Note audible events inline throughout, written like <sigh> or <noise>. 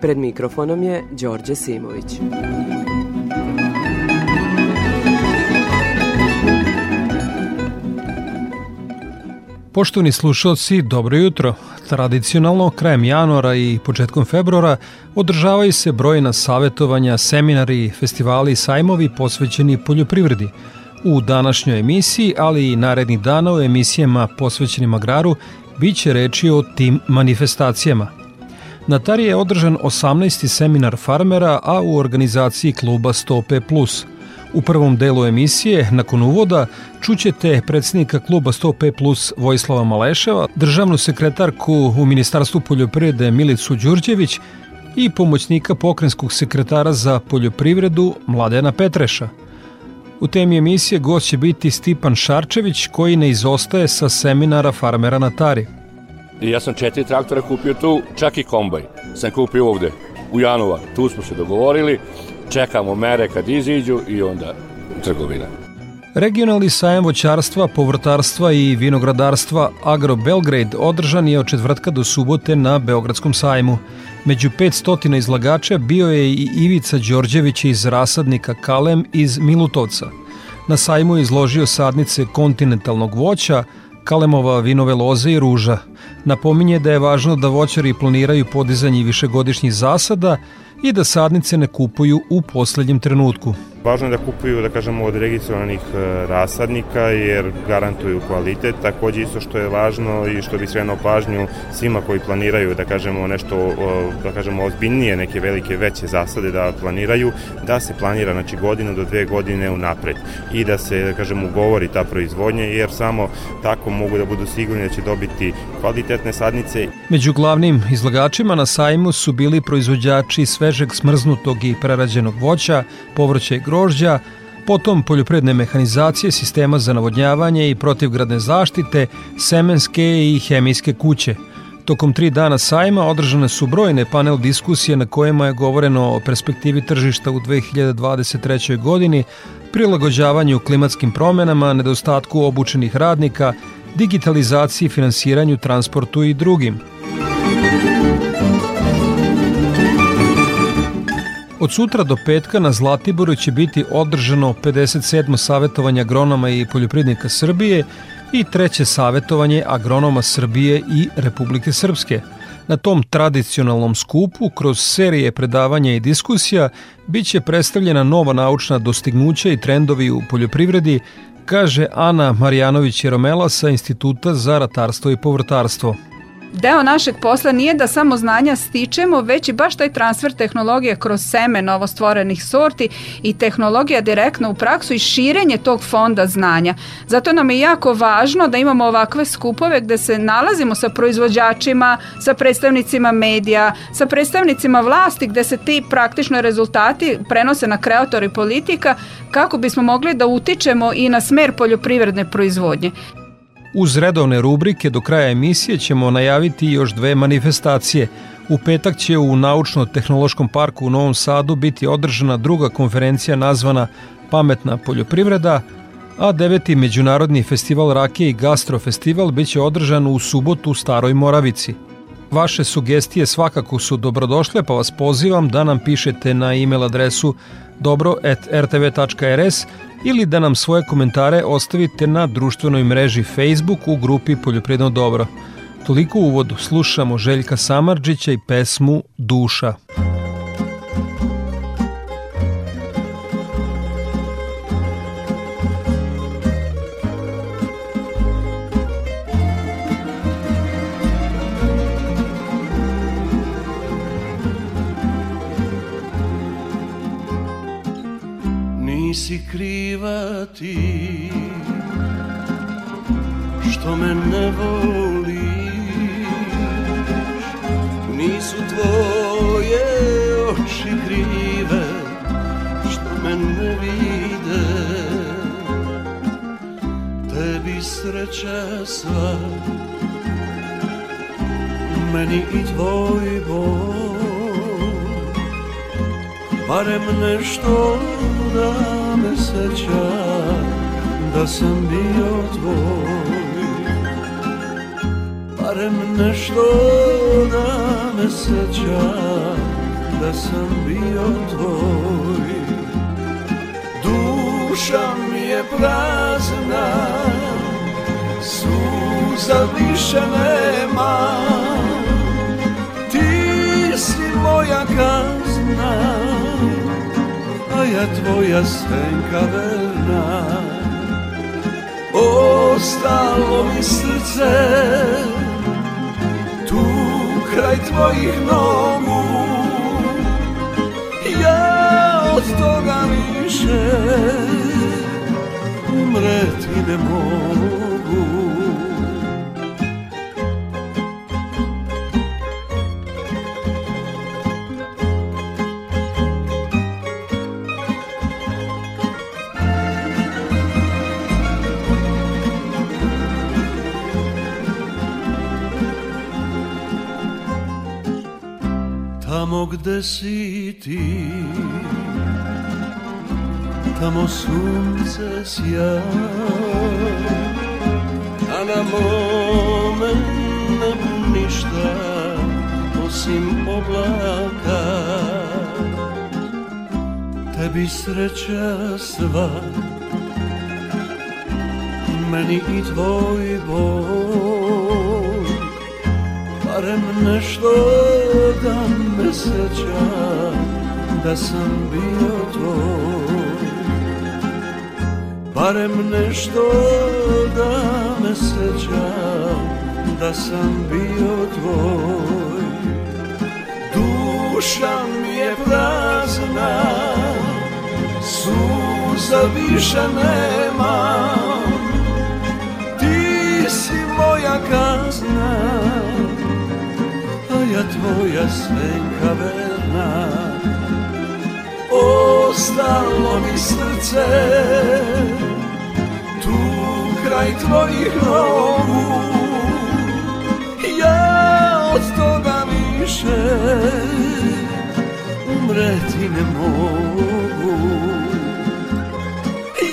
Pred mikrofonom je Đorđe Simović. Poštovni slušalci, dobro jutro. Tradicionalno, krajem januara i početkom februara održavaju se brojna savetovanja, seminari, festivali i sajmovi posvećeni poljoprivredi. U današnjoj emisiji, ali i narednih dana u emisijama posvećenim agraru, bit će reči o tim manifestacijama. Na Tari je održan 18. seminar farmera, a u organizaciji kluba 100P+. U prvom delu emisije, nakon uvoda, čućete predsednika kluba 100P Plus Vojislava Maleševa, državnu sekretarku u Ministarstvu poljoprivrede Milicu Đurđević i pomoćnika pokrenskog sekretara za poljoprivredu Mladena Petreša. U temi emisije gost će biti Stipan Šarčević koji ne izostaje sa seminara farmera na Tari. I ja sam četiri traktora kupio tu, čak i kombaj. Sam kupio ovde, u januar. Tu smo se dogovorili, čekamo mere kad iziđu i onda trgovina. Regionalni sajem voćarstva, povrtarstva i vinogradarstva Agro Belgrade održan je od četvrtka do subote na Beogradskom sajmu. Među 500 izlagača bio je i Ivica Đorđević iz rasadnika Kalem iz Milutovca. Na sajmu je izložio sadnice kontinentalnog voća, kalemova vinove loze i ruža. Napominje da je važno da voćari planiraju podizanje višegodišnjih zasada i da sadnice ne kupuju u poslednjem trenutku. Važno je da kupuju, da kažemo, od registrovanih e, rasadnika jer garantuju kvalitet. Takođe isto što je važno i što bi skrenuo pažnju svima koji planiraju, da kažemo, nešto, da kažemo, ozbiljnije, neke velike, veće zasade da planiraju, da se planira, znači, godinu do dve godine unapred i da se, da kažemo, ugovori ta proizvodnja jer samo tako mogu da budu sigurni da će dobiti kvalitetne sadnice. Među glavnim izlagačima na sajmu su bili proizvođači svežeg smrznutog i prerađenog voća, povrća i grožđa, potom poljopredne mehanizacije, sistema za navodnjavanje i protivgradne zaštite, semenske i hemijske kuće. Tokom tri dana sajma održane su brojne panel diskusije na kojima je govoreno o perspektivi tržišta u 2023. godini, prilagođavanju klimatskim promenama, nedostatku obučenih radnika, digitalizaciji, finansiranju, transportu i drugim. Od sutra do petka na Zlatiboru će biti održano 57. savjetovanje agronoma i poljoprivrednika Srbije i treće savjetovanje agronoma Srbije i Republike Srpske. Na tom tradicionalnom skupu, kroz serije predavanja i diskusija, biće predstavljena nova naučna dostignuća i trendovi u poljoprivredi, kaže Ana Marjanović-Jeromela sa Instituta za ratarstvo i povrtarstvo deo našeg posla nije da samo znanja stičemo, već i baš taj transfer tehnologije kroz seme novostvorenih sorti i tehnologija direktno u praksu i širenje tog fonda znanja. Zato nam je jako važno da imamo ovakve skupove gde se nalazimo sa proizvođačima, sa predstavnicima medija, sa predstavnicima vlasti gde se ti praktično rezultati prenose na kreatori politika kako bismo mogli da utičemo i na smer poljoprivredne proizvodnje. Uz redovne rubrike do kraja emisije ćemo najaviti još dve manifestacije. U petak će u Naučno-tehnološkom parku u Novom Sadu biti održana druga konferencija nazvana Pametna poljoprivreda, a deveti Međunarodni festival rakije i gastrofestival biće održan u subotu u Staroj Moravici. Vaše sugestije svakako su dobrodošle, pa vas pozivam da nam pišete na e-mail adresu dobro.rtv.rs ili da nam svoje komentare ostavite na društvenoj mreži Facebook u grupi Poljoprivredno dobro. Toliko u uvodu slušamo Željka Samarđića i pesmu Duša. Nisi kriva ti što me ne voliš. Nisu tvoje oči krive što me ne vide. Tebi sreća sva Meni i tvoj bol Barem nešto da me seća Da sam bio tvoj. Barem nešto da me seća Da sam bio tvoj. Duša mi je prazna Suza više nema. Ti si moja kazna A ja tvoja senka verna. Ostalo mi srce Tu kraj tvojih nogu. Ja od toga više Umreti ne mogu Tamo gde si ti Tamo sunce sja A na mome nebu ništa Osim oblaka. Tebi sreća sva Meni i tvoj bol barem nešto da me seća da sam bio tvoj. Barem nešto da me seća da sam bio tvoj. Duša mi je prazna suza više nema. Ti si moja kazna tvoja senka verna. Ostalo mi srce Tu kraj tvojih nogu. Ja od toga više Umreti ne mogu.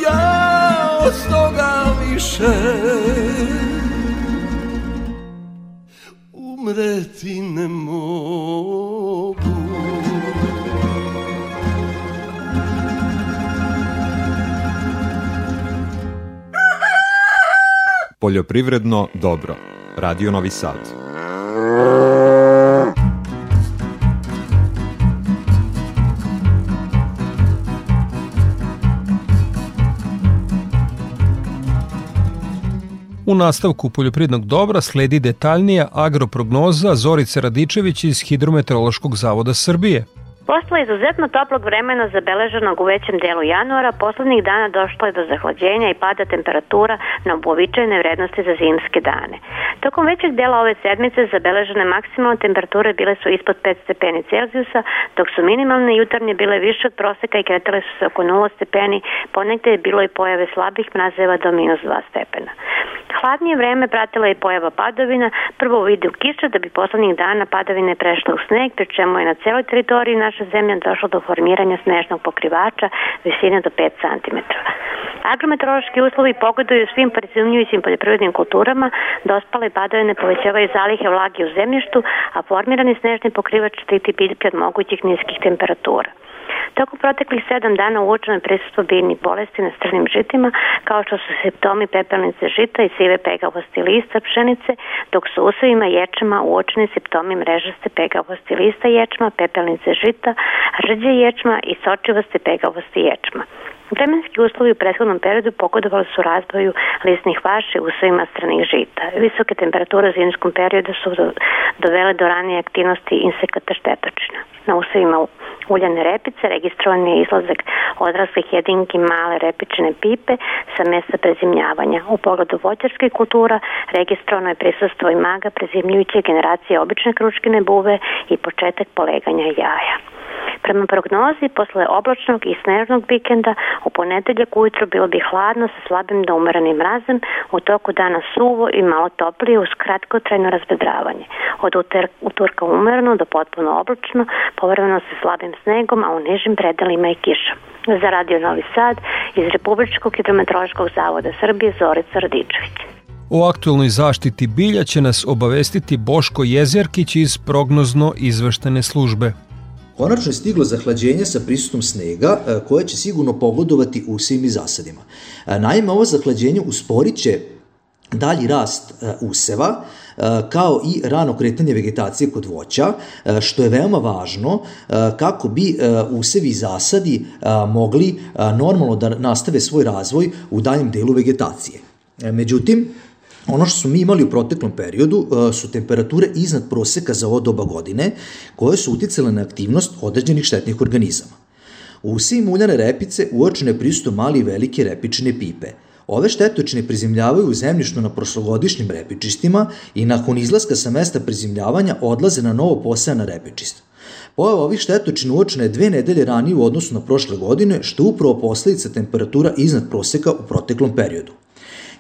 Ja od toga više umreti ne Poljoprivredno dobro. Radio Novi Sad. U nastavku poljoprivrednog dobra sledi detaljnija agroprognoza Zorice Radičević iz Hidrometeorološkog zavoda Srbije. Posle izuzetno toplog vremena zabeleženog u većem delu januara, poslednjih dana došlo je do zahlađenja i pada temperatura na uobičajene vrednosti za zimske dane. Tokom većeg dela ove sedmice zabeležene maksimalne temperature bile su ispod 5 stepeni Celzijusa, dok su minimalne jutarnje bile više od proseka i kretale su se oko 0 stepeni, ponegde je bilo i pojave slabih mrazeva do minus 2 stepena. Hladnije vreme pratila je pojava padovina, prvo u vidu kiša da bi poslednjih dana padavine prešle u sneg, pri čemu je na celoj teritoriji naše zemlje došlo do formiranja snežnog pokrivača visine do 5 cm. Agrometeorološki uslovi pogoduju svim prezimljujućim poljoprivrednim kulturama, dospale padavine povećavaju zalihe vlage u zemljištu, a formirani snežni pokrivač štiti biljke od mogućih niskih temperatura. Tokom proteklih sedam dana uočeno je prisustvo biljnih bolesti na strnim žitima, kao što su simptomi pepelnice žita i sive pegavosti lista pšenice, dok su usevima ječama uočeni simptomi mrežaste pegavosti lista ječma, pepelnice žita, rđe ječma i sočivaste pegavosti ječma. Vremenski uslovi u prethodnom periodu pogodovali su razvoju lisnih vaši u svojima stranih žita. Visoke temperature u zimskom periodu su do, dovele do ranije aktivnosti insekata štetočina. Na usevima uljane repice registrovan je izlazak odraslih jedinki male repične pipe sa mesta prezimljavanja. U pogledu voćarskih kultura registrovano je prisustvo i maga prezimljujuće generacije obične kručkine buve i početak poleganja jaja. Prema prognozi, posle oblačnog i snežnog vikenda, u ponedeljak ujutro bilo bi hladno sa slabim do umeranim mrazem, u toku dana suvo i malo toplije uz kratkotrajno razvedravanje. Od utorka umereno do potpuno oblačno, povremeno sa slabim snegom, a u nižim predelima i kiša. Za Radio Novi Sad iz Republičkog hidrometeorološkog zavoda Srbije Zorica Radičević. O aktualnoj zaštiti bilja će nas obavestiti Boško Jezerkić iz prognozno izveštene službe. Konačno je stiglo zahlađenje sa prisutnom snega e, koje će sigurno pogodovati usevim i zasadima. E, naime, ovo zahlađenje usporit će dalji rast e, useva, kao i rano kretanje vegetacije kod voća, što je veoma važno kako bi usevi i zasadi mogli normalno da nastave svoj razvoj u daljem delu vegetacije. Međutim, Ono što smo mi imali u proteklom periodu uh, su temperature iznad proseka za ovo doba godine koje su uticale na aktivnost određenih štetnih organizama. U svim uljane repice uočene je prisusto mali i velike repične pipe. Ove štetočine prizemljavaju u zemljištu na prošlogodišnjim repičistima i nakon izlaska sa mesta prizemljavanja odlaze na novo posejana repičist. Pojava ovih štetočina uočena je dve nedelje ranije u odnosu na prošle godine, što je upravo posledica temperatura iznad proseka u proteklom periodu.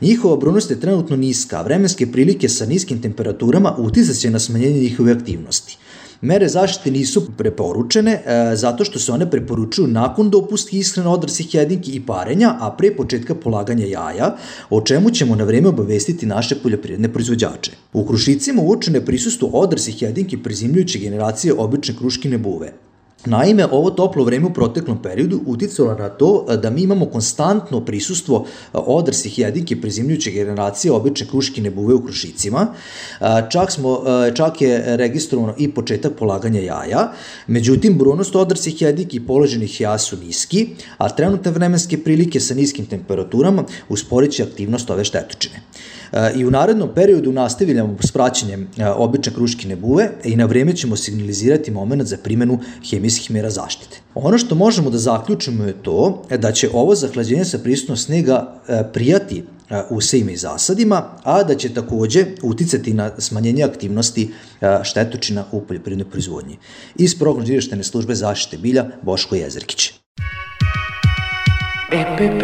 Njihova brunost je trenutno niska, a vremenske prilike sa niskim temperaturama uticaće na smanjenje njihove aktivnosti. Mere zaštite nisu preporučene e, zato što se one preporučuju nakon dopusti ishrana odraslih jedinki i parenja, a pre početka polaganja jaja, o čemu ćemo na vreme obavestiti naše poljoprivredne proizvođače. U krušicima uočene prisustvo odraslih jedinki prezimljujuće generacije obične kruškine buve. Naime, ovo toplo vreme u proteklom periodu uticalo na to da mi imamo konstantno prisustvo odraslih jedike prezimljujuće generacije obične kruškine buve u krušicima. Čak, smo, čak je registrovano i početak polaganja jaja, međutim, brunost odraslih jedike i položenih jaja su niski, a trenutne vremenske prilike sa niskim temperaturama usporiće aktivnost ove štetočine i u narednom periodu nastavljamo s praćenjem e, obične kruškine buve i na vreme ćemo signalizirati moment za primenu hemijskih mera zaštite. Ono što možemo da zaključimo je to da će ovo zahlađenje sa prisutnom snega e, prijati e, usejima i zasadima, a da će takođe uticati na smanjenje aktivnosti štetočina u poljoprivrednoj proizvodnji. Iz prognoz službe zaštite bilja Boško Jezerkić. EPP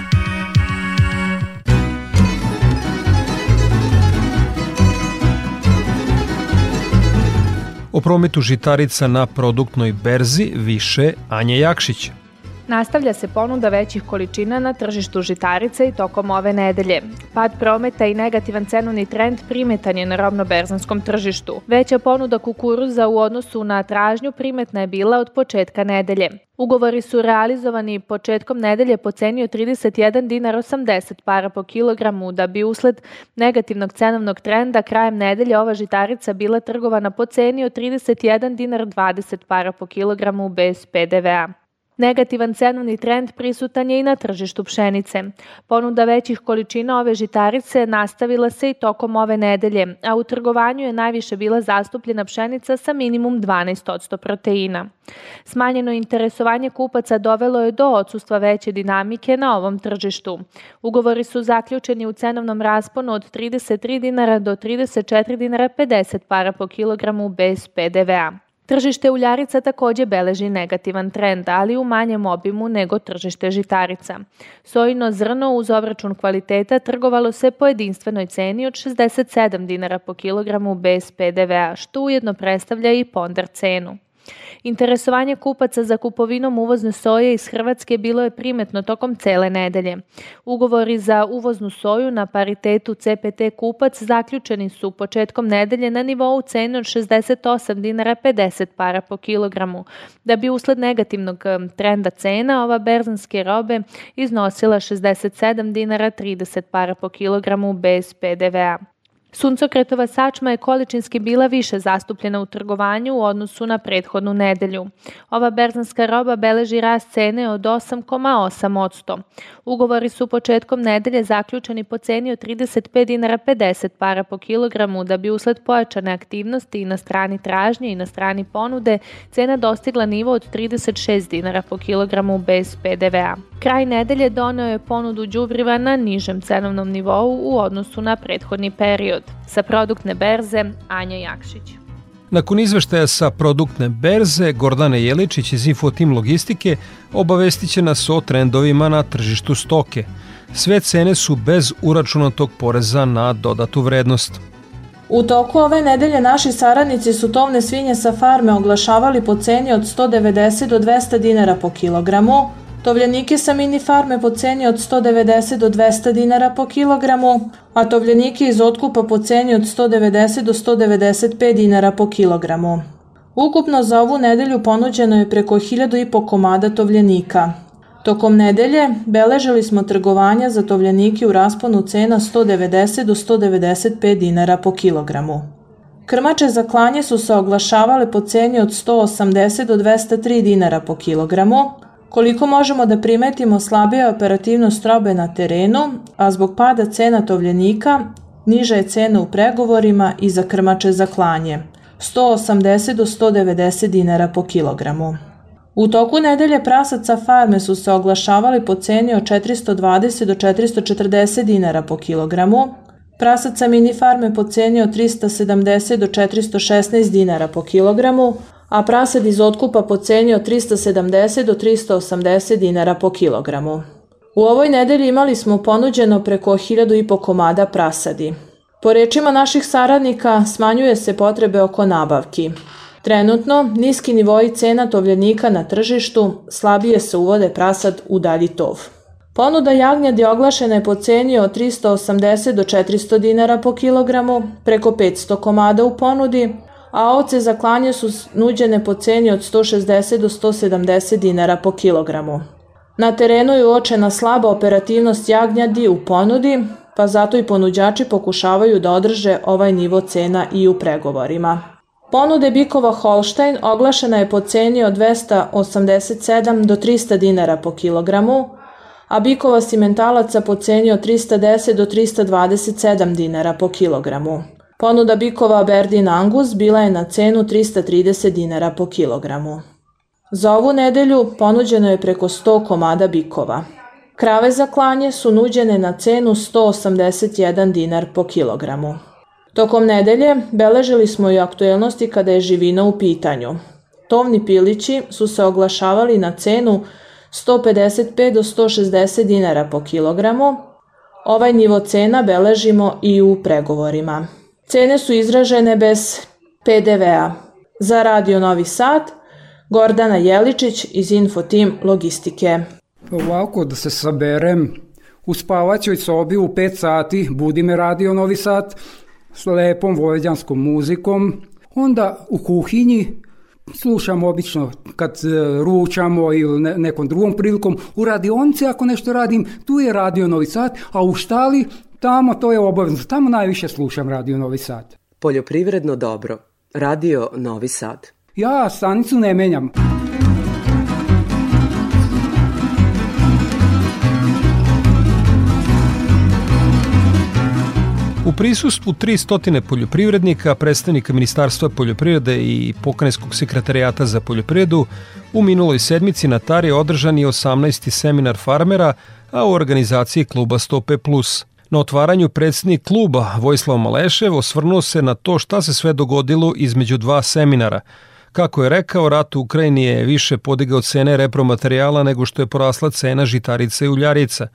O prometu žitarica na produktnoj berzi više Anja Jakšić. Nastavlja se ponuda većih količina na tržištu žitarica i tokom ove nedelje. Pad prometa i negativan cenovni trend primetan je na robno-berzanskom tržištu. Veća ponuda kukuruza u odnosu na tražnju primetna je bila od početka nedelje. Ugovori su realizovani početkom nedelje po ceni od 31 dinar 80 para po kilogramu, da bi usled negativnog cenovnog trenda krajem nedelje ova žitarica bila trgovana po ceni od 31 dinar 20 para po kilogramu bez PDV-a. Negativan cenovni trend prisutan je i na tržištu pšenice. Ponuda većih količina ove žitarice nastavila se i tokom ove nedelje, a u trgovanju je najviše bila zastupljena pšenica sa minimum 12% proteina. Smanjeno interesovanje kupaca dovelo je do odsustva veće dinamike na ovom tržištu. Ugovori su zaključeni u cenovnom rasponu od 33 dinara do 34 dinara 50 para po kilogramu bez PDV-a. Tržište uljarica takođe beleži negativan trend, ali u manjem obimu nego tržište žitarica. Sojino zrno uz obračun kvaliteta trgovalo se po jedinstvenoj ceni od 67 dinara po kilogramu bez PDV-a, što ujedno predstavlja i pondar cenu. Interesovanje kupaca za kupovinom uvozne soje iz Hrvatske bilo je primetno tokom cele nedelje. Ugovori za uvoznu soju na paritetu CPT kupac zaključeni su početkom nedelje na nivou cene od 68 dinara 50 para po kilogramu, da bi usled negativnog trenda cena ova berzanske robe iznosila 67 dinara 30 para po kilogramu bez PDV-a. Suncokretova sačma je količinski bila više zastupljena u trgovanju u odnosu na prethodnu nedelju. Ova berzanska roba beleži rast cene od 8,8%. Ugovori su početkom nedelje zaključeni po ceni od 35 dinara 50 para po kilogramu, da bi usled pojačane aktivnosti i na strani tražnje i na strani ponude cena dostigla nivo od 36 dinara po kilogramu bez PDV-a. Kraj nedelje doneo je ponudu đubriva na nižem cenovnom nivou u odnosu na prethodni period. Sa produktne berze Anja Jakšić. Nakon izveštaja sa produktne berze, Gordane Jeličić iz Infotim Logistike obavestit će nas o trendovima na tržištu stoke. Sve cene su bez uračunatog poreza na dodatu vrednost. U toku ove nedelje naši saradnici su tovne svinje sa farme oglašavali po ceni od 190 do 200 dinara po kilogramu, tovljenike sa mini farme po ceni od 190 do 200 dinara po kilogramu, a tovljenike iz otkupa po ceni od 190 do 195 dinara po kilogramu. Ukupno za ovu nedelju ponuđeno je preko 1000 i po komada tovljenika. Tokom nedelje beležili smo trgovanja za tovljenike u rasponu cena 190 do 195 dinara po kilogramu. Krmače za klanje su se oglašavale po ceni od 180 do 203 dinara po kilogramu, Koliko možemo da primetimo slabija operativnost robe na terenu, a zbog pada cena tovljenika, niža je cena u pregovorima i za krmače za klanje, 180 do 190 dinara po kilogramu. U toku nedelje prasaca farme su se oglašavali po ceni od 420 do 440 dinara po kilogramu, prasaca mini farme po ceni od 370 do 416 dinara po kilogramu, a prasad iz otkupa po ceni od 370 do 380 dinara po kilogramu. U ovoj nedelji imali smo ponuđeno preko 1000 i po komada prasadi. Po rečima naših saradnika smanjuje se potrebe oko nabavki. Trenutno, niski nivoji cena tovljenika na tržištu, slabije se uvode prasad u dalji tov. Ponuda jagnjadi oglašena je po ceni od 380 do 400 dinara po kilogramu, preko 500 komada u ponudi, a ovce za klanje su nuđene po ceni od 160 do 170 dinara po kilogramu. Na terenu je uočena slaba operativnost jagnjadi u ponudi, pa zato i ponuđači pokušavaju da održe ovaj nivo cena i u pregovorima. Ponude bikova Holstein oglašena je po ceni od 287 do 300 dinara po kilogramu, a bikova simentalaca po ceni od 310 do 327 dinara po kilogramu. Ponuda bikova Berdin Angus bila je na cenu 330 dinara po kilogramu. Za ovu nedelju ponuđeno je preko 100 komada bikova. Krave za klanje su nuđene na cenu 181 dinar po kilogramu. Tokom nedelje beležili smo i aktuelnosti kada je živina u pitanju. Tovni pilići su se oglašavali na cenu 155 do 160 dinara po kilogramu. Ovaj nivo cena beležimo i u pregovorima. Cene su izražene bez PDV-a. Za Radio Novi Sad, Gordana Jeličić iz Infotim Logistike. Ovako da se saberem, u spavaćoj sobi u 5 sati budi me Radio Novi Sad s lepom vojvođanskom muzikom, onda u kuhinji slušam obično kad e, ručamo ili nekom drugom prilikom, u radionici ako nešto radim, tu je Radio Novi Sad, a u štali Tamo to je obavezno. Tamo najviše slušam Radio Novi Sad. Poljoprivredno dobro. Radio Novi Sad. Ja stanicu ne menjam. U prisustvu 300 poljoprivrednika, predstavnika Ministarstva poljoprivrede i Pokrajinskog sekretarijata za poljoprivredu, u minuloj sedmici na Tari održan je 18. seminar farmera, a u organizaciji kluba Stope Plus – Na otvaranju predsednik kluba Vojislav Malešev osvrnuo se na to šta se sve dogodilo između dva seminara. Kako je rekao, rat u Ukrajini je više podigao cene repromaterijala nego što je porasla cena žitarica i uljarica.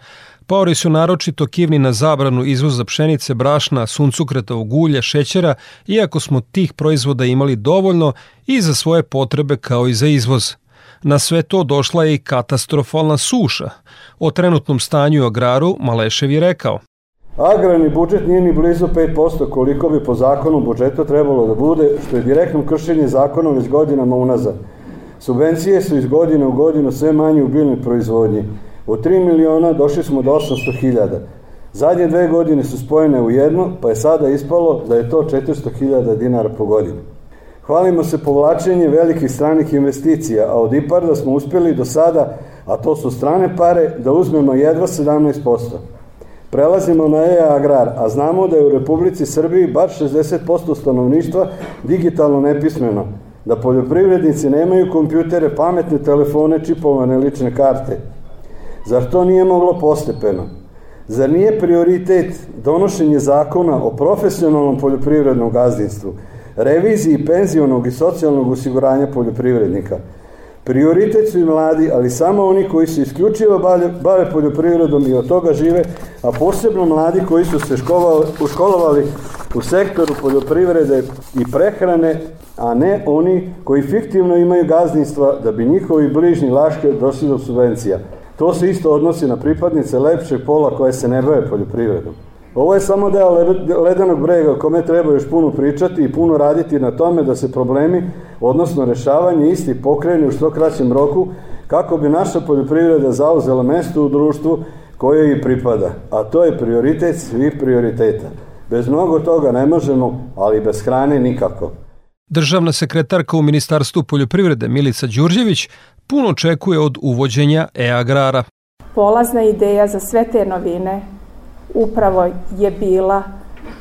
Paori su naročito kivni na zabranu izvoza pšenice, brašna, suncukretovog ulja, šećera, iako smo tih proizvoda imali dovoljno i za svoje potrebe kao i za izvoz. Na sve to došla je i katastrofalna suša. O trenutnom stanju u agraru Malešev je rekao. Agrarni budžet nije ni blizu 5% koliko bi po zakonu budžeta trebalo da bude, što je direktno kršenje zakona već godinama unazad. Subvencije su iz godine u godinu sve manje u biljnoj proizvodnji. Od 3 miliona došli smo do 800 hiljada. Zadnje dve godine su spojene u jedno, pa je sada ispalo da je to 400.000 dinara po godini. Hvalimo se povlačenje velikih stranih investicija, a od IPARDA smo uspjeli do sada, a to su strane pare, da uzmemo jedva 17%. Prelazimo na e-agrar, a znamo da je u Republici Srbiji bar 60% stanovništva digitalno nepismeno, da poljoprivrednici nemaju kompjutere, pametne telefone, čipovane lične karte. Zar to nije moglo postepeno? Zar nije prioritet donošenje zakona o profesionalnom poljoprivrednom gazdinstvu, reviziji penzionog i socijalnog osiguranja poljoprivrednika? Prioritet su i mladi, ali samo oni koji se isključivo bave, poljoprivredom i od toga žive, a posebno mladi koji su se školovali, uškolovali u sektoru poljoprivrede i prehrane, a ne oni koji fiktivno imaju gazdinstva da bi njihovi bližnji laške došli do subvencija. To se isto odnosi na pripadnice lepšeg pola koje se ne bave poljoprivredom. Ovo je samo deo ledenog brega o kome treba još puno pričati i puno raditi na tome da se problemi, odnosno rešavanje isti pokrene u što kraćem roku, kako bi naša poljoprivreda zauzela mesto u društvu koje i pripada. A to je prioritet svih prioriteta. Bez mnogo toga ne možemo, ali bez hrane nikako. Državna sekretarka u Ministarstvu poljoprivrede Milica Đurđević puno očekuje od uvođenja e-agrara. Polazna ideja za sve te novine upravo je bila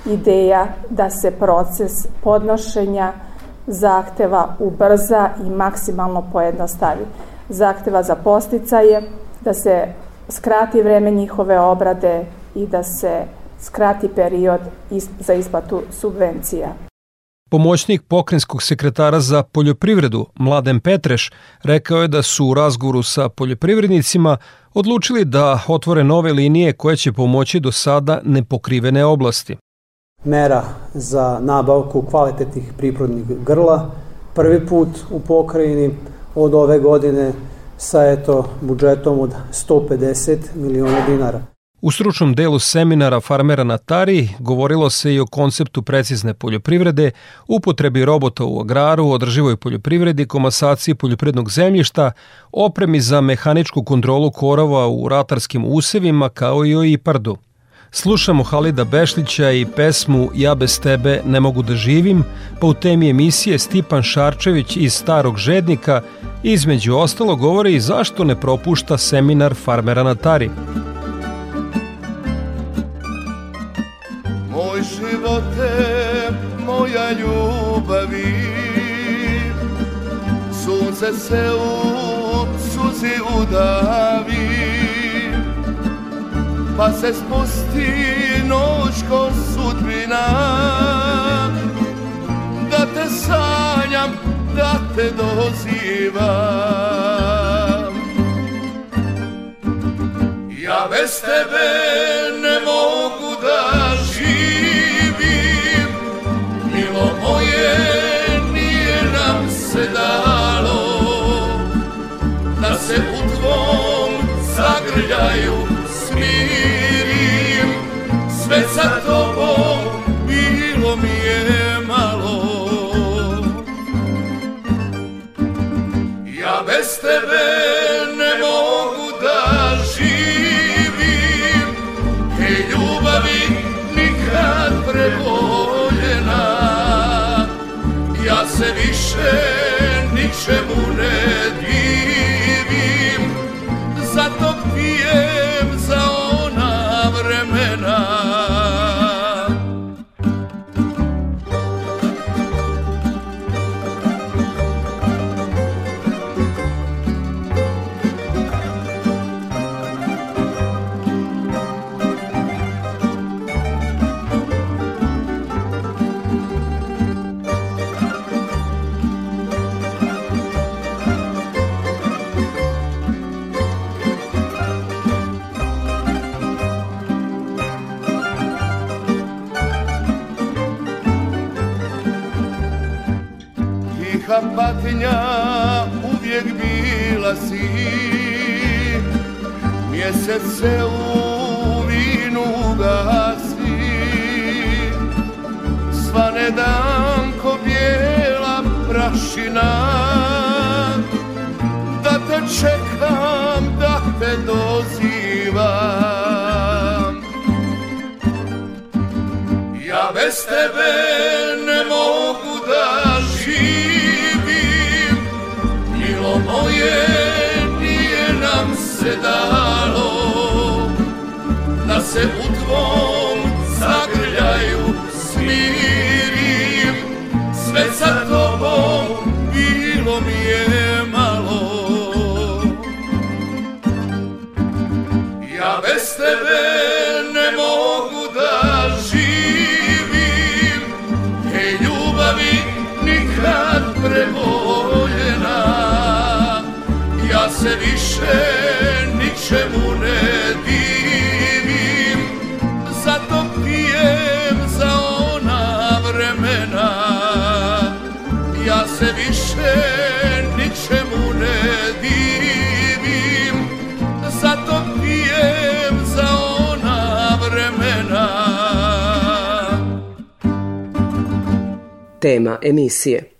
ideja da se proces podnošenja zahteva ubrza i maksimalno pojednostavi. Zahteva za posticaje, da se skrati vreme njihove obrade i da se skrati period za isplatu subvencija. Pomoćnik pokrenjskog sekretara za poljoprivredu Mladen Petreš rekao je da su u razgovoru sa poljoprivrednicima odlučili da otvore nove linije koje će pomoći do sada nepokrivene oblasti. Mera za nabavku kvalitetnih prirodnih grla prvi put u pokrajini od ove godine sa eto budžetom od 150 miliona dinara. U stručnom delu seminara Farmera na Tari govorilo se i o konceptu precizne poljoprivrede, upotrebi robota u agraru, održivoj poljoprivredi, komasaciji poljoprivrednog zemljišta, opremi za mehaničku kontrolu korova u ratarskim usevima kao i o IPARDu. Slušamo Halida Bešlića i pesmu Ja bez tebe ne mogu da živim, pa u temi emisije Stipan Šarčević iz Starog Žednika između ostalo govore i zašto ne propušta seminar Farmera na Tari. Živote moja ljubavi? Sunce se u suzi udavi Pa se spusti noć ko sudbina. Da te sanjam, da te dozivam. Ja bez tebe ne mogu zagrljaju smirim. Sve sa tobom bilo mi je malo. Ja bez tebe ne mogu da živim. Hej ljubavi nikad preboljena. Ja se više ničemu ne patnja uvijek bila si Mjesec se u vinu gasi Svane dan ko bijela prašina. Da te čekam, da te dozivam. Ja bez tebe ne mogu dalo Da se u tvom zagrljaju smirim. Sve sa tobom bilo mi je malo. Ja bez tebe ne mogu da živim Ej ljubavi nikad preboljena. Ja se više ničemu ne divim. Zato pijem za ona vremena. Ja se više ničemu ne divim. Zato pijem za ona vremena. Tema emisije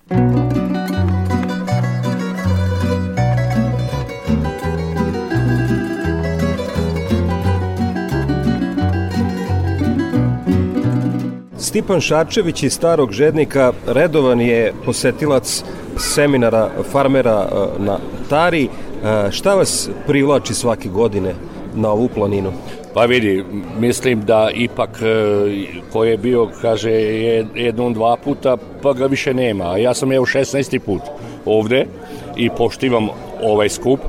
Stipan Šarčević iz Starog Žednika redovan je posetilac seminara farmera e, na Tari. E, Šta vas privlači svake godine na ovu planinu? Pa vidi, mislim da ipak e, ko je bio, kaže, je- jednom, dva puta, pa ga više nema. Ja sam evo 16. put ovde i poštivam ovaj skup.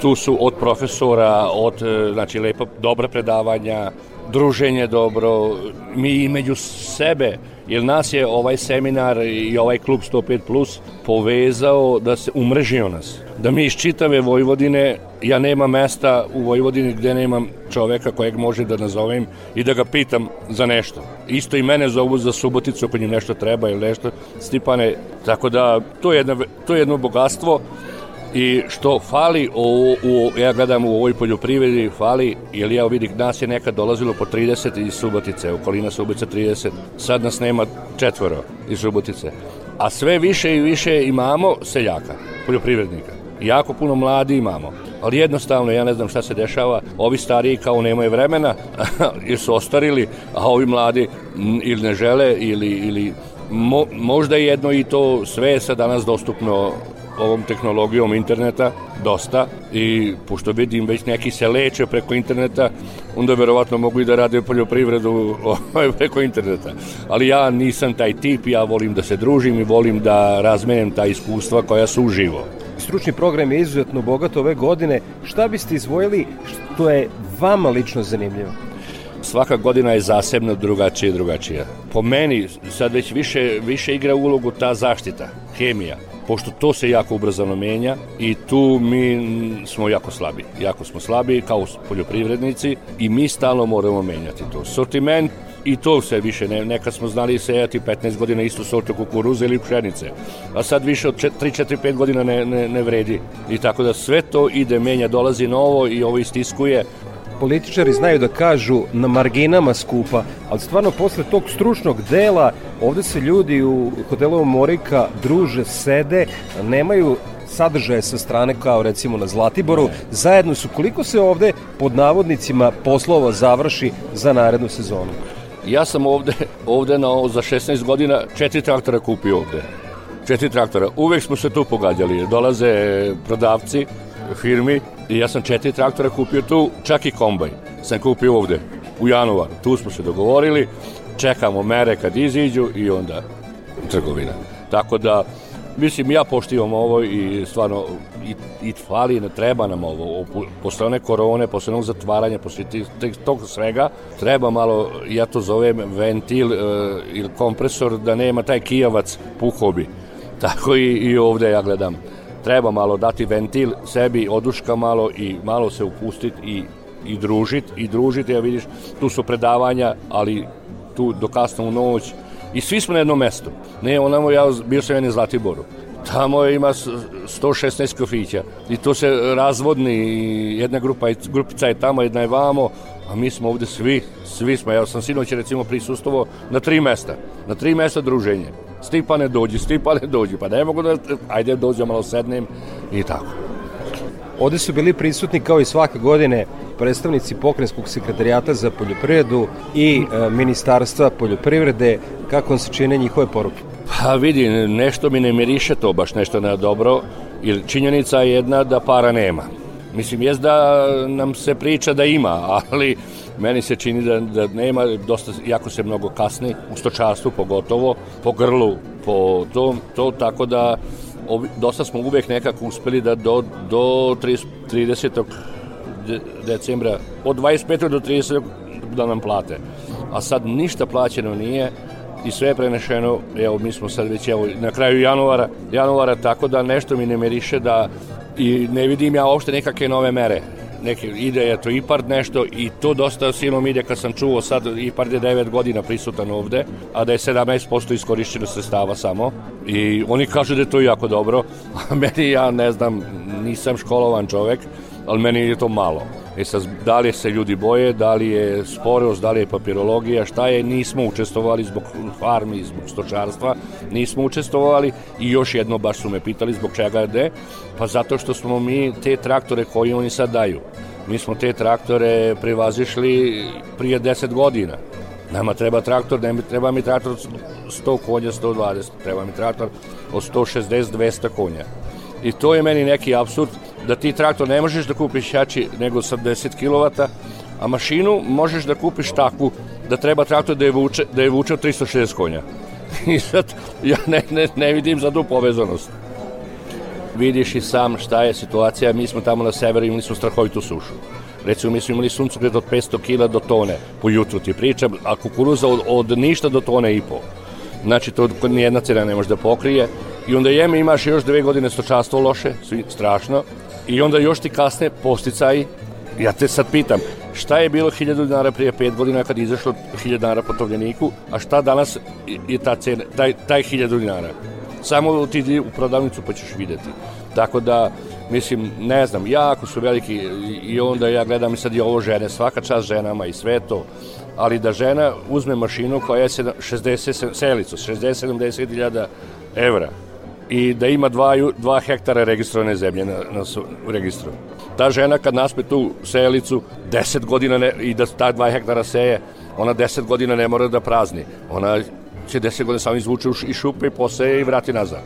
Tu su od profesora, od, znači, lepa, dobra predavanja, druženje dobro, mi i među sebe, jer nas je ovaj seminar i ovaj klub 105 plus povezao da se umrežio nas. Da mi iz čitave Vojvodine, ja nema mesta u Vojvodini gde nemam čoveka kojeg može da nazovem i da ga pitam za nešto. Isto i mene zovu za Suboticu ako njim nešto treba ili nešto. Stipane, tako da to je, jedna, to je jedno bogatstvo i što fali u, u, ja gledam u ovoj poljoprivredi fali, jer ja vidim nas je nekad dolazilo po 30 iz Subotice, okolina Subotice 30, sad nas nema četvoro iz Subotice. A sve više i više imamo seljaka, poljoprivrednika. Jako puno mladi imamo. Ali jednostavno, ja ne znam šta se dešava, ovi stariji kao nemaju vremena, <laughs> jer su ostarili, a ovi mladi ili ne žele, ili, ili mo, možda je jedno i to sve je sad danas dostupno ovom tehnologijom interneta dosta i pošto vidim već neki se leče preko interneta, onda verovatno mogu i da rade poljoprivredu <laughs> ovaj, preko interneta. Ali ja nisam taj tip, ja volim da se družim i volim da razmenem ta iskustva koja su uživo. Stručni program je izuzetno bogat ove godine. Šta biste izvojili što je vama lično zanimljivo? Svaka godina je zasebno drugačija i drugačija. Po meni sad već više, više igra ulogu ta zaštita, hemija, pošto to se jako ubrzano menja i tu mi smo jako slabi. Jako smo slabi kao poljoprivrednici i mi stalno moramo menjati to. Sortiment i to se više, ne, nekad smo znali sejati 15 godina istu sortu kukuruza ili pšenice, a sad više od 3, 4, 5 godina ne, ne, ne vredi. I tako da sve to ide, menja, dolazi novo i ovo istiskuje, Političari znaju da kažu na marginama skupa, ali stvarno posle tog stručnog dela ovde se ljudi u hotelu Morika druže, sede, nemaju sadržaje sa strane kao recimo na Zlatiboru, zajedno su koliko se ovde pod navodnicima poslova završi za narednu sezonu. Ja sam ovde, ovde na, za 16 godina četiri traktora kupio ovde. Četiri traktora. Uvek smo se tu pogađali. Dolaze prodavci firmi i ja sam četiri traktora kupio tu, čak i kombaj. Sam kupio ovde, u januar. Tu smo se dogovorili, čekamo mere kad iziđu i onda trgovina. Tako da, mislim, ja poštivam ovo i stvarno, i, i fali, ne treba nam ovo. Posle one korone, posle onog zatvaranja, posle tog svega, treba malo, ja to zovem ventil e, ili kompresor, da nema taj kijavac puhobi. Tako i, i ovde ja gledam. Treba malo dati ventil sebi, oduška malo i malo se upustiti i, i družiti. I družiti, ja vidiš, tu su predavanja, ali tu do kasno u noć. I svi smo na jednom mestu. Ne, onamo, ja bio sam jedan Zlatiboru. Tamo ima s- 116 kafića i to se razvodni jedna grupa, grupica je tamo, jedna je vamo, a mi smo ovde svi, svi smo, ja sam sinoć recimo prisustovao na tri mesta, na tri mesta druženje. Stipane dođi, Stipane dođi, pa ne mogu da, ajde dođem malo sednem i tako. Ovde su bili prisutni kao i svake godine predstavnici pokrenjskog sekretarijata za poljoprivredu i e, ministarstva poljoprivrede. Kako vam se čine njihove poruke? Pa vidi, nešto mi ne miriše to baš nešto na dobro, jer činjenica je jedna da para nema. Mislim, jest da nam se priča da ima, ali meni se čini da, da nema, dosta, jako se mnogo kasni, u stočarstvu pogotovo, po grlu, po tom, to, tako da ovi, dosta smo uvek nekako uspeli da do, do 30, 30. decembra, od 25. do 30. da nam plate. A sad ništa plaćeno nije, i sve je prenešeno, evo mi smo sad već evo, na kraju januara, januara tako da nešto mi ne meriše da i ne vidim ja uopšte nekakve nove mere neke ide je to IPARD nešto i to dosta silom ide kad sam čuo sad IPARD je 9 godina prisutan ovde, a da je 17% iskorišćeno sredstava samo i oni kažu da je to jako dobro, <laughs> a meni ja ne znam, nisam školovan čovek, ali meni je to malo. E sad, da li se ljudi boje, da li je sporost, da li je papirologija, šta je, nismo učestvovali zbog farmi, zbog stočarstva, nismo učestvovali i još jedno baš su me pitali zbog čega je pa zato što smo mi te traktore koje oni sad daju, mi smo te traktore privazišli prije 10 godina. Nama treba traktor, ne treba mi traktor 100 konja, 120, treba mi traktor od 160, 200 konja. I to je meni neki absurd da ti traktor ne možeš da kupiš jači nego sa 10 kW, a mašinu možeš da kupiš takvu da treba traktor da je vuče, da je vuče 360 konja. <laughs> I sad ja ne, ne, ne vidim za tu povezanost. Vidiš i sam šta je situacija, mi smo tamo na severu imali smo strahovitu sušu. Recimo, mi smo imali suncokret od 500 kg do tone po jutru ti pričam, a kukuruza od, od ništa do tone i po. Znači, to nijedna cena ne može da pokrije. I onda jeme imaš još dve godine stočastvo loše, strašno, i onda još ti kasne posticaji. Ja te sad pitam, šta je bilo 1000 dinara prije 5 godina kad je izašlo 1000 dinara po tovljeniku, a šta danas je ta cena, taj, taj 1000 dinara? Samo ti idi u prodavnicu pa ćeš videti. Tako da, mislim, ne znam, jako su veliki i onda ja gledam i sad i ovo žene, svaka čast ženama i sve to, ali da žena uzme mašinu koja je 60, selicu, 60-70 hiljada evra, i da ima dva, dva hektara registrovane zemlje na, na u registru. Ta žena kad naspe tu selicu, 10 godina ne, i da ta dva hektara seje, ona 10 godina ne mora da prazni. Ona će 10 godina samo izvuče i šupe i poseje i vrati nazad.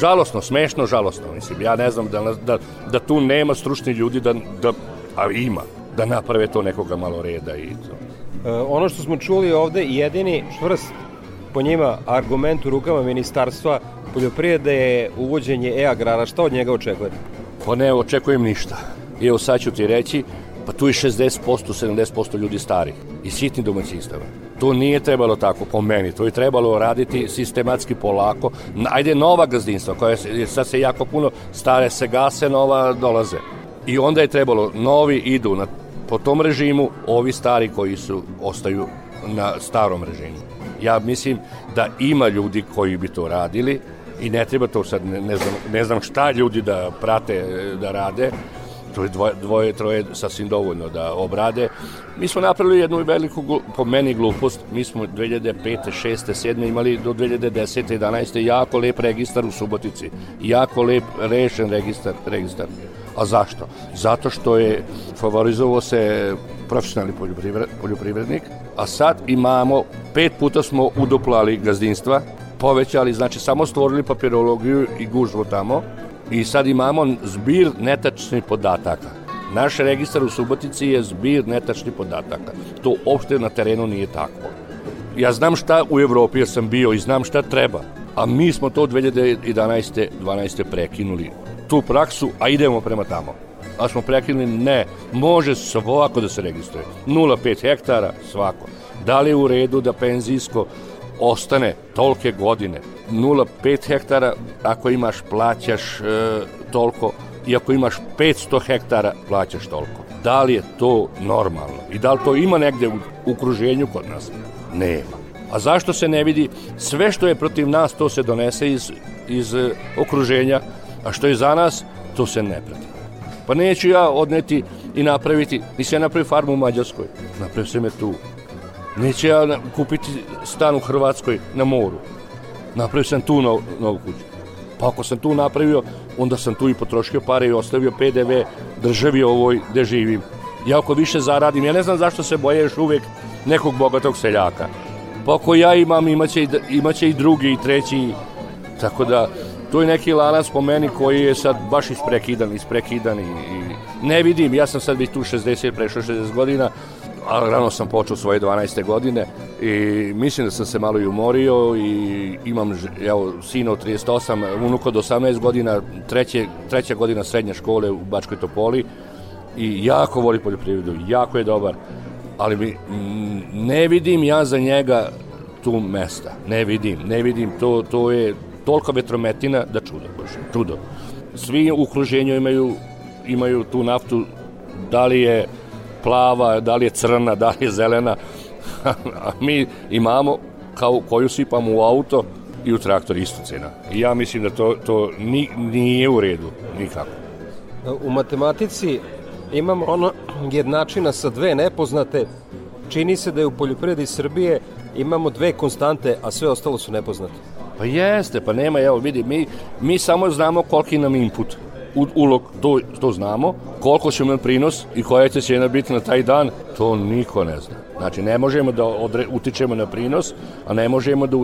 Žalosno, smešno žalosno, mislim. Ja ne znam da, da, da tu nema stručni ljudi, da, da, a ima, da naprave to nekoga malo reda i to. E, ono što smo čuli ovde, jedini čvrst po njima argument u rukama ministarstva poljoprivrede je uvođenje e-agrara. Šta od njega očekujete? Pa ne, očekujem ništa. Evo sad ću ti reći, pa tu je 60%, 70% ljudi stari i sitni domaćinstava. To nije trebalo tako po meni, to je trebalo raditi sistematski polako. Ajde nova gazdinstva koja se, sad se jako puno stare se gase, nova dolaze. I onda je trebalo, novi idu na, po tom režimu, ovi stari koji su ostaju na starom režimu. Ja mislim da ima ljudi koji bi to radili, i ne treba to sad, ne, ne, znam, ne znam šta ljudi da prate, da rade, to je dvoje, dvoje, troje sasvim dovoljno da obrade. Mi smo napravili jednu veliku, po meni glupost, mi smo 2005. 6. 7. imali do 2010. 11. jako lep registar u Subotici, jako lep rešen registar, registar. A zašto? Zato što je favorizovao se profesionalni poljoprivrednik, a sad imamo, pet puta smo udoplali gazdinstva, povećali, znači samo stvorili papirologiju i gužvu tamo i sad imamo zbir netačnih podataka. Naš registar u Subotici je zbir netačnih podataka. To uopšte na terenu nije tako. Ja znam šta u Evropi jer sam bio i znam šta treba, a mi smo to 2011. 12. prekinuli. Tu praksu, a idemo prema tamo. A smo prekinuli, ne, može svako da se registruje. 0,5 hektara, svako. Da li je u redu da penzijsko ostane tolke godine. 0,5 hektara, ako imaš, plaćaš e, toliko, i ako imaš 500 hektara, plaćaš toliko. Da li je to normalno? I da li to ima negde u ukruženju kod nas? Nema. A zašto se ne vidi sve što je protiv nas, to se donese iz, iz e, okruženja, a što je za nas, to se ne prati. Pa neću ja odneti i napraviti, nisam ja napravio farmu u Mađarskoj, napravio se me tu, Neće ja kupiti stan u Hrvatskoj na moru. Napravio sam tu novu, novu kuću. Pa ako sam tu napravio, onda sam tu i potrošio pare i ostavio PDV državi ovoj gde živim. Ja ako više zaradim, ja ne znam zašto se boje još uvek nekog bogatog seljaka. Pa ako ja imam, imaće i, imaće i drugi i treći. Tako da, to je neki lanac po meni koji je sad baš isprekidan, isprekidan i, i ne vidim, ja sam sad već tu 60, prešao 60 godina, a rano sam počeo svoje 12. godine i mislim da sam se malo i umorio i imam evo, sina od 38, unuk od 18 godina, treće, treća godina srednje škole u Bačkoj Topoli i jako voli poljoprivredu, jako je dobar, ali mi, ne vidim ja za njega tu mesta, ne vidim, ne vidim, to, to je tolika vetrometina da čudo, bože, čudo. Svi u okruženju imaju, imaju tu naftu, da li je plava, da li je crna, da li je zelena, <laughs> a mi imamo kao koju sipamo u auto i u traktor isto cena. I ja mislim da to, to ni, nije u redu, nikako. U matematici imamo ono jednačina sa dve nepoznate. Čini se da je u poljoprivredi Srbije imamo dve konstante, a sve ostalo su nepoznate. Pa jeste, pa nema, evo vidi, mi, mi samo znamo koliki nam input ulog, to, to znamo, koliko će imati prinos i koja će cijena biti na taj dan, to niko ne zna. Znači, ne možemo da odre, utičemo na prinos, a ne možemo da...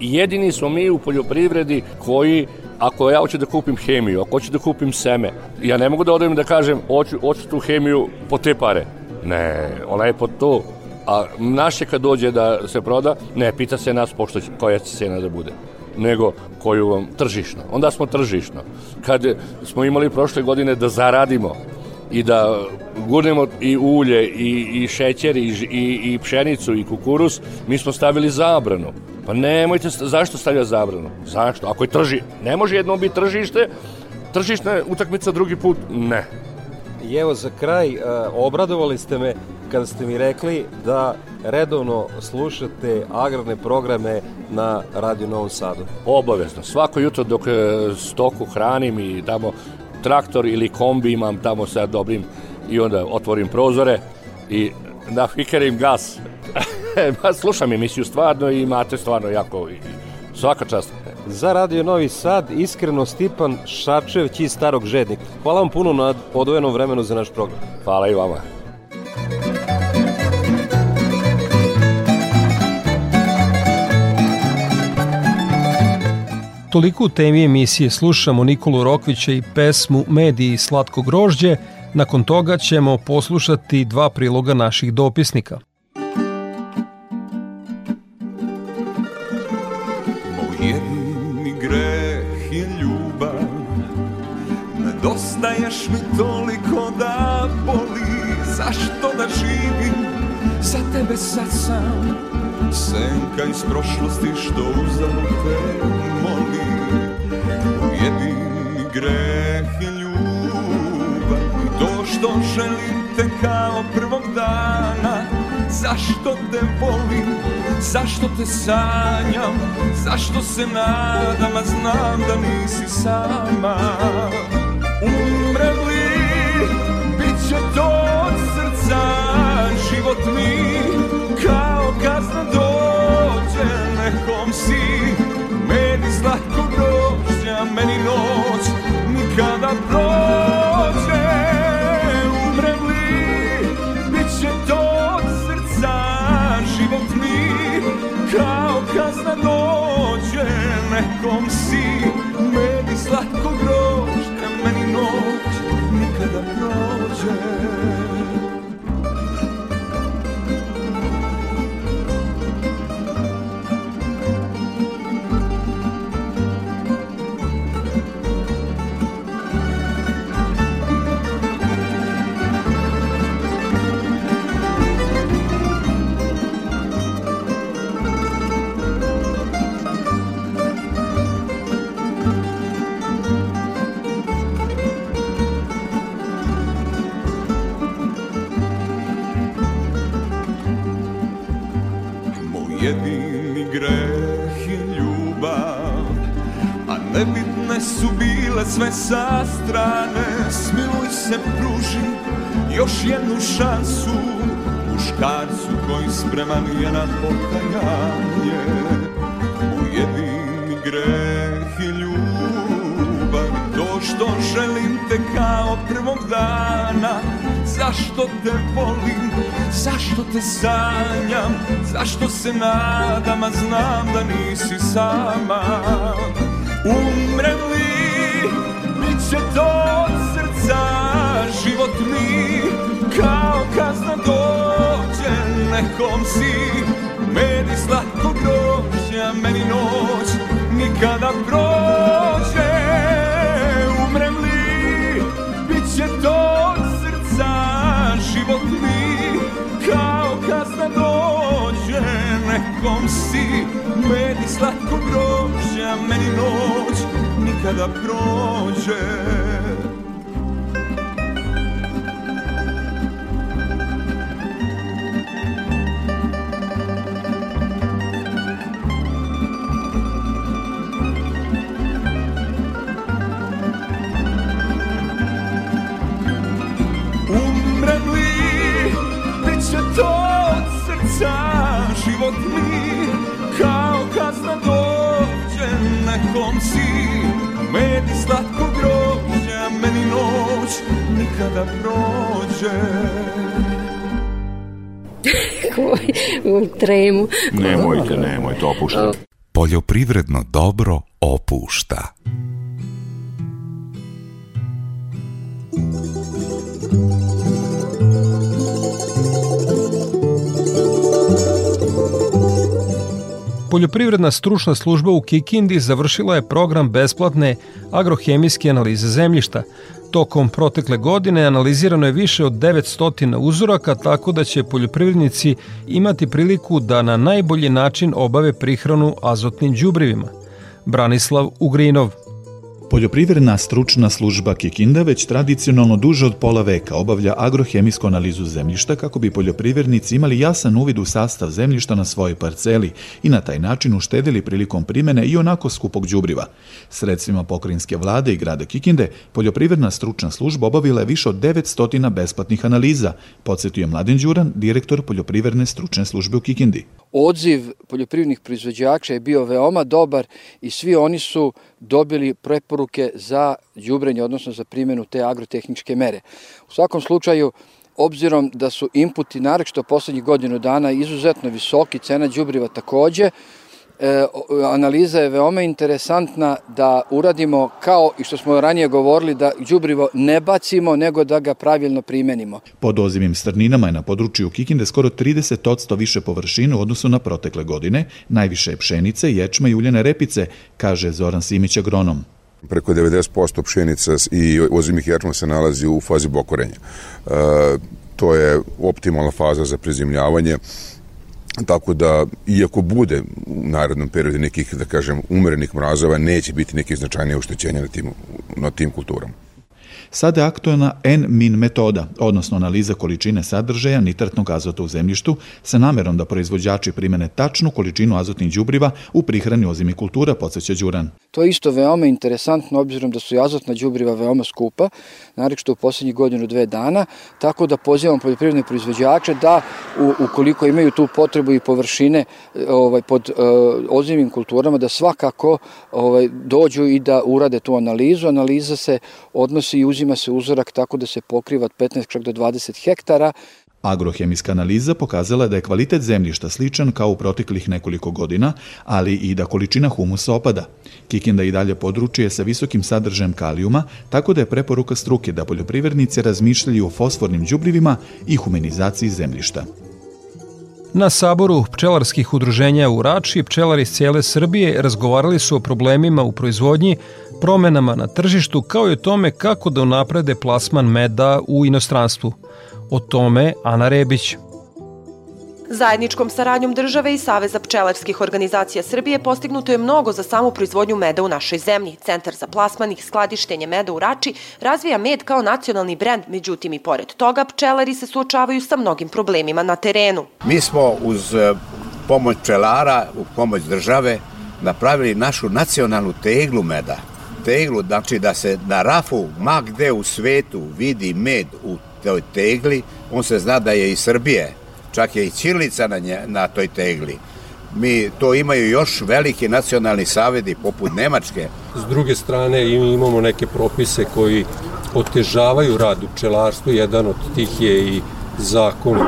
Jedini smo mi u poljoprivredi koji ako ja hoću da kupim hemiju, ako hoću da kupim seme, ja ne mogu da odem da kažem, hoću, hoću tu hemiju po te pare. Ne, ona je po to. A naše kad dođe da se proda, ne, pita se nas pošto koja će cena da bude nego koju vam tržišno. Onda smo tržišno. Kad smo imali prošle godine da zaradimo i da gurnemo i ulje i, i šećer i, i, i pšenicu i kukuruz, mi smo stavili zabranu. Pa nemojte, zašto stavlja zabranu? Zašto? Ako je trži, ne može jedno biti tržište, tržišna utakmica drugi put, ne. I evo za kraj, uh, obradovali ste me kada ste mi rekli da redovno slušate agrarne programe na Radio Novom Sadu. Obavezno. Svako jutro dok e, stoku hranim i tamo traktor ili kombi imam tamo sa dobrim i onda otvorim prozore i nafikerim gas. <laughs> Slušam emisiju stvarno i imate stvarno jako svaka čast. Za Radio Novi Sad, iskreno Stipan Šačević iz Starog Žednika. Hvala vam puno na odvojenom vremenu za naš program. Hvala i vama. Toliko u temi emisije slušamo Nikolu Rokvića i pesmu Mediji slatko grožđe, nakon toga ćemo poslušati dva priloga naših dopisnika. Moj Nedostaješ mi toliko da boli. Zašto da živim? Za tebe sad sam. Senka iz prošlosti što uzalud te moli. Jedini greh je ljubav. I to što želim te kao prvog dana. Zašto te volim, zašto te sanjam? Zašto se nadam, a znam da nisi sama Umrem li, bit će to od srca Život mi. Kao kazna dođe Nekom si, meni slatko grožđa Meni noć nikada prođe prođe Su bile sve sa strane. Smiluj se, pruži još jednu šansu. Muškarcu koji spreman je na pokajanje. Ujedini greh i ljubav. To što želim te kao prvog dana. Zašto te volim, zašto te sanjam? Zašto se nadam, a znam da nisi sama? Umrem li, bit će to od srca Život mi. Kao kazna dođe nekom si Medi slatko grožja, meni noć nikada prođe. Umrem li, bit će to od srca Život mi. Kao kazna dođe nekom si Medi slatko grožja, meni noć nikada prođe si Medi slatko grožja, meni noć nikada prođe <laughs> u tremu. Nemojte, nemojte, opuštajte. Poljoprivredno dobro opušta. Poljoprivredna stručna služba u Kikindi završila je program besplatne agrohemijske analize zemljišta. Tokom protekle godine analizirano je više od 900 uzoraka, tako da će poljoprivrednici imati priliku da na najbolji način obave prihranu azotnim đubrivima. Branislav Ugrinov, Poljoprivredna stručna služba Kikinda već tradicionalno duže od pola veka obavlja agrohemijsku analizu zemljišta kako bi poljoprivrednici imali jasan uvid u sastav zemljišta na svojoj parceli i na taj način uštedili prilikom primene i onako skupog đubriva. Sredstvima pokrinjske vlade i grada Kikinde poljoprivredna stručna služba obavila je više od 900 besplatnih analiza, podsjetio je Mladen Đuran, direktor poljoprivredne stručne službe u Kikindi. Odziv poljoprivrednih proizvođača je bio veoma dobar i svi oni su dobili preporuke za đubrenje, odnosno za primjenu te agrotehničke mere. U svakom slučaju, obzirom da su inputi, narekšto poslednjih godinu dana, izuzetno visoki, cena đubriva takođe, e, analiza je veoma interesantna da uradimo kao i što smo ranije govorili da đubrivo ne bacimo nego da ga pravilno primenimo. Pod ozimim strninama je na području Kikinde skoro 30% više površine u odnosu na protekle godine, najviše je pšenice, ječma i uljene repice, kaže Zoran Simić agronom. Preko 90% pšenica i ozimih ječma se nalazi u fazi bokorenja. E, to je optimalna faza za prezimljavanje tako da iako bude u narednom periodu nekih da kažem umerenih mrazova neće biti nekih značajnije oštećenja na tim na tim kulturama. Sada je aktualna N-min metoda, odnosno analiza količine sadržaja nitratnog azota u zemljištu sa namerom da proizvođači primene tačnu količinu azotnih đubriva u prihrani ozimi kultura, podsjeća Đuran. To je isto veoma interesantno obzirom da su azotna đubriva veoma skupa, narekšto u poslednjih godinu dve dana, tako da pozivam poljoprivredne proizvođače da ukoliko imaju tu potrebu i površine ovaj, pod uh, ozimim kulturama, da svakako ovaj, dođu i da urade tu analizu. Analiza se odnosi i uzima se uzorak tako da se pokriva od 15 čak do 20 hektara. Agrohemijska analiza pokazala da je kvalitet zemljišta sličan kao u proteklih nekoliko godina, ali i da količina humusa opada. Kikinda i dalje područje sa visokim sadržajem kalijuma, tako da je preporuka struke da poljoprivrednici razmišljaju o fosfornim đubrivima i humanizaciji zemljišta. Na saboru pčelarskih udruženja u Rači pčelari iz cijele Srbije razgovarali su o problemima u proizvodnji, promenama na tržištu kao i o tome kako da unaprede plasman meda u inostranstvu. O tome Ana Rebić. Zajedničkom saradnjom države i Saveza pčelarskih organizacija Srbije postignuto je mnogo za samu proizvodnju meda u našoj zemlji. Centar za plasman i skladištenje meda u Rači razvija med kao nacionalni brend, međutim i pored toga pčelari se suočavaju sa mnogim problemima na terenu. Mi smo uz e, pomoć pčelara, u pomoć države, napravili našu nacionalnu teglu meda. Teglu, znači da se na rafu, ma gde u svetu vidi med u toj tegli, on se zna da je iz Srbije čak je i Ćirlica na, nje, na toj tegli. Mi to imaju još veliki nacionalni savedi poput Nemačke. S druge strane imamo neke propise koji otežavaju rad u pčelarstvu. Jedan od tih je i zakon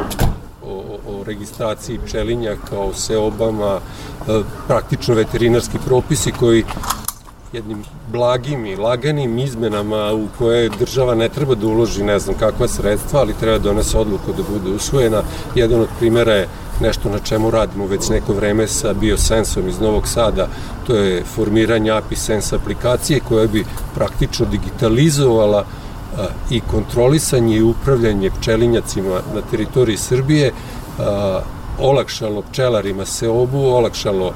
o, o registraciji pčelinjaka, o seobama, e, praktično veterinarski propisi koji jednim blagim i laganim izmenama u koje država ne treba da uloži ne znam kakva sredstva, ali treba da donese odluku da bude usvojena. Jedan od primera je nešto na čemu radimo već neko vreme sa Biosensom iz Novog Sada, to je formiranje API Sense aplikacije koja bi praktično digitalizovala i kontrolisanje i upravljanje pčelinjacima na teritoriji Srbije, olakšalo pčelarima seobu, olakšalo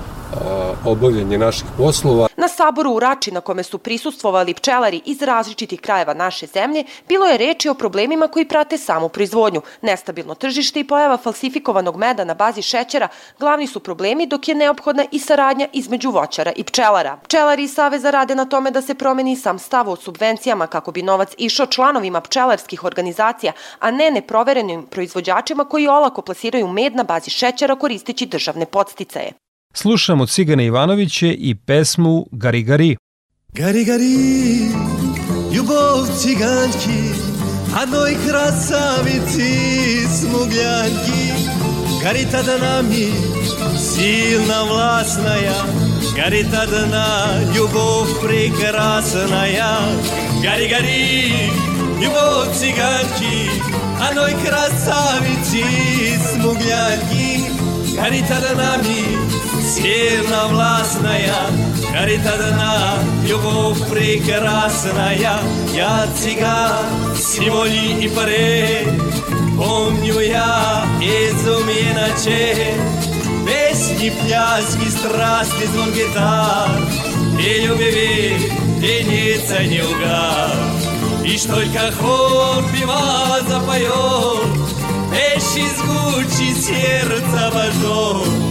obavljanje naših poslova. Na saboru u Rači na kome su prisustvovali pčelari iz različitih krajeva naše zemlje, bilo je reči o problemima koji prate samu proizvodnju. Nestabilno tržište i pojava falsifikovanog meda na bazi šećera glavni su problemi dok je neophodna i saradnja između voćara i pčelara. Pčelari iz Saveza rade na tome da se promeni sam stav o subvencijama kako bi novac išao članovima pčelarskih organizacija, a ne neproverenim proizvođačima koji olako plasiraju med na bazi šećera koristeći državne podsticaje. Slušamo Cigane Ivanoviće i pesmu Gari Gari. Gari Gari, ljubov ciganki, a noj krasavici smugljanki. Gari tada nami, silna vlasnaja, Gari tada na ljubov prekrasnaja. Gari Gari, ljubov ciganki, a noj krasavici smugljanki. горит одна сильновластная, горит одна любовь прекрасная. Я тебя с неволи и поры, помню я изуме ночей. Песни, пляски, страсти, звон гитар И любви, винится не угар Лишь только хор пива запоет Вещи звучи сердца обожжет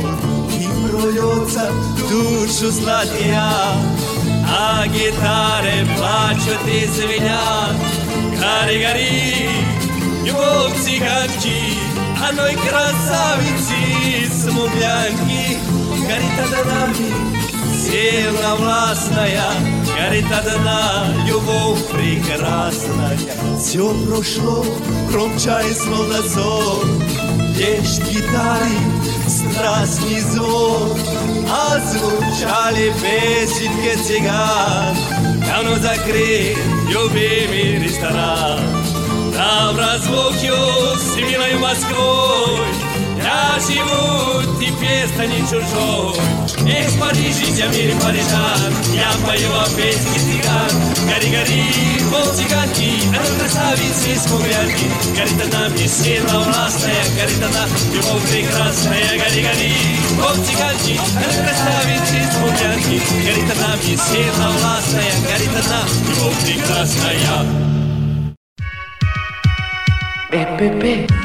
orgogliosa, dušu slatija, a gitare plaću ti zvinja. Gari, gari, ljubov ciganki, a noj krasavici smugljanki, gari tada nami, сильно властная, горит одна любовь прекрасная. Все прошло, громчай с молодцом, лишь гитары страстный звон, а звучали песенки цыган. Давно закрыт любимый ресторан. Там разлуки с милой Москвой, я живу теперь стани чужой. Эх, Париж, я мир Парижан, я пою о песне цыган. Гори, гори, пол цыганки, а красавицы смуглянки. Горит она мне сильно властная, горит она любовь прекрасная. Гори, гори, пол цыганки, а красавицы смуглянки. Горит она мне сильно властная, горит она любовь прекрасная. EPP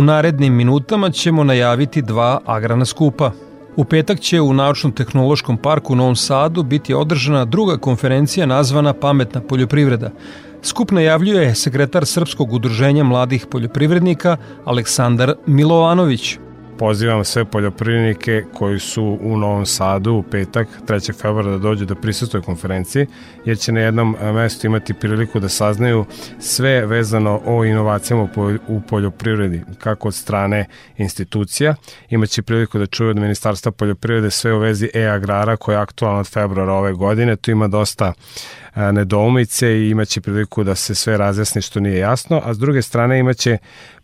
U narednim minutama ćemo najaviti dva agrana skupa. U petak će u Naučno-tehnološkom parku u Novom Sadu biti održana druga konferencija nazvana Pametna poljoprivreda. Skup najavljuje sekretar Srpskog udruženja mladih poljoprivrednika Aleksandar Milovanović pozivam sve poljoprivrednike koji su u Novom Sadu u petak 3. februara da dođu da prisustuju konferenciji, jer će na jednom e, mestu imati priliku da saznaju sve vezano o inovacijama u poljoprivredi, kako od strane institucija. Imaće priliku da čuju od Ministarstva poljoprivrede sve u vezi e-agrara koja je aktualna od februara ove godine. Tu ima dosta nedoumice i imaće priliku da se sve razjasni što nije jasno, a s druge strane imaće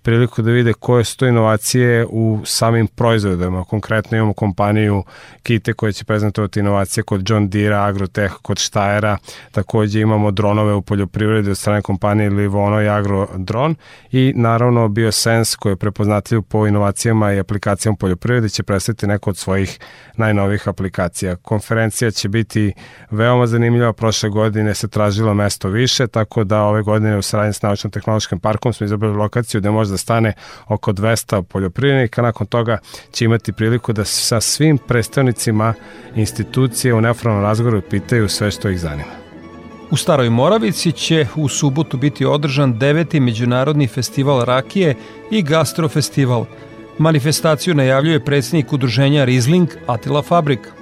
priliku da vide koje su to inovacije u samim proizvodima. Konkretno imamo kompaniju Kite koja će prezentovati inovacije kod John Deere, Agrotech, kod Štajera. Takođe imamo dronove u poljoprivredi od strane kompanije Livono i Agrodron i naravno BioSense koji je prepoznatljiv po inovacijama i aplikacijama u poljoprivredi će predstaviti neko od svojih najnovih aplikacija. Konferencija će biti veoma zanimljiva. Prošle godine se tražilo mesto više, tako da ove godine u saradnji s Naučno-tehnološkim parkom smo izabrali lokaciju gde može da stane oko 200 poljoprivrednika. Nakon toga će imati priliku da sa svim predstavnicima institucije u neformalnom razgovoru pitaju sve što ih zanima. U Staroj Moravici će u subotu biti održan deveti međunarodni festival rakije i gastrofestival. Manifestaciju najavljuje predsjednik udruženja Rizling Atila Fabrik.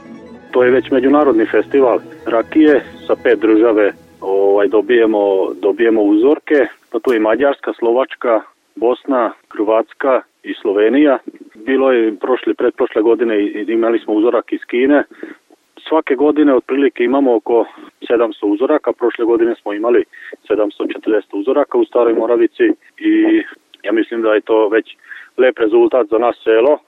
To je već međunarodni festival rakije sa pet države ovaj, dobijemo, dobijemo uzorke, pa tu je Mađarska, Slovačka, Bosna, Hrvatska i Slovenija. Bilo je prošle, pretprošle godine imali smo uzorak iz Kine. Svake godine otprilike imamo oko 700 uzoraka. Prošle godine smo imali 740 uzoraka u Staroj Moravici i ja mislim da je to već lep rezultat za nas selo.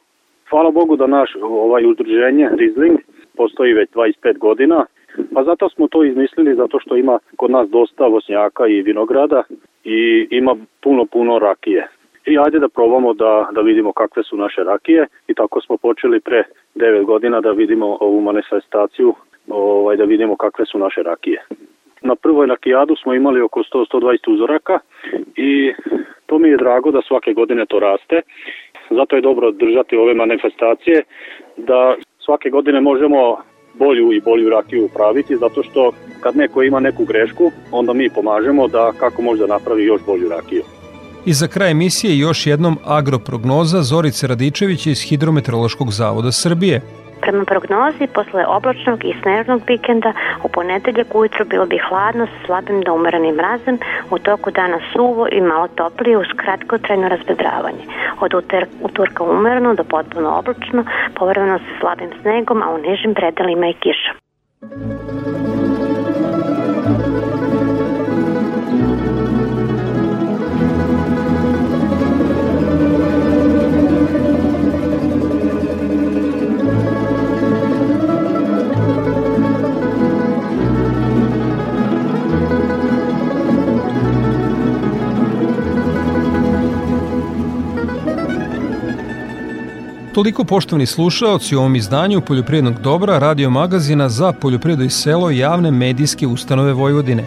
Hvala Bogu da naš ovaj udruženje Rizling postoji već 25 godina, pa zato smo to izmislili, zato što ima kod nas dosta vosnjaka i vinograda i ima puno, puno rakije. I ajde da probamo da, da vidimo kakve su naše rakije i tako smo počeli pre 9 godina da vidimo ovu manifestaciju, ovaj, da vidimo kakve su naše rakije. Na prvoj rakijadu smo imali oko 100-120 uzoraka i to mi je drago da svake godine to raste. Zato je dobro držati ove manifestacije da svake godine možemo bolju i bolju rakiju praviti, zato što kad neko ima neku grešku, onda mi pomažemo da kako može da napravi još bolju rakiju. I za kraj emisije još jednom agroprognoza Zorice Radičevića iz Hidrometeorološkog zavoda Srbije. Prema prognozi, posle oblačnog i snežnog vikenda, u ponedeljak ujutro bilo bi hladno sa slabim do umerenim mrazem, u toku dana suvo i malo toplije uz kratkotrajno razbedravanje. Od utorka umereno do potpuno oblačno, povremeno sa slabim snegom, a u nižim predelima i kiša. Toliko poštovani slušaoci u ovom izdanju Poljoprivrednog dobra radio magazina za poljoprivredu i selo javne medijske ustanove Vojvodine.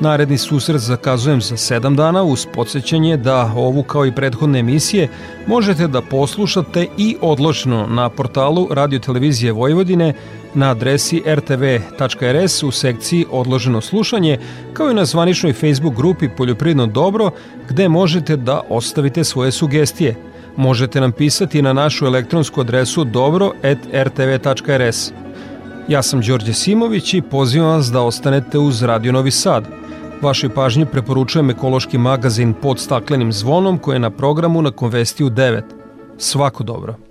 Naredni susret zakazujem za 7 dana uz podsjećanje da ovu kao i prethodne emisije možete da poslušate i odločno na portalu Radio Televizije Vojvodine na adresi rtv.rs u sekciji Odloženo slušanje, kao i na zvaničnoj Facebook grupi Poljoprivredno dobro, gde možete da ostavite svoje sugestije – Možete nam pisati na našu elektronsku adresu dobro.rtv.rs. Ja sam Đorđe Simović i pozivam vas da ostanete uz Radio Novi Sad. Vašoj pažnji preporučujem ekološki magazin pod staklenim zvonom koji je na programu na Konvestiju 9. Svako dobro.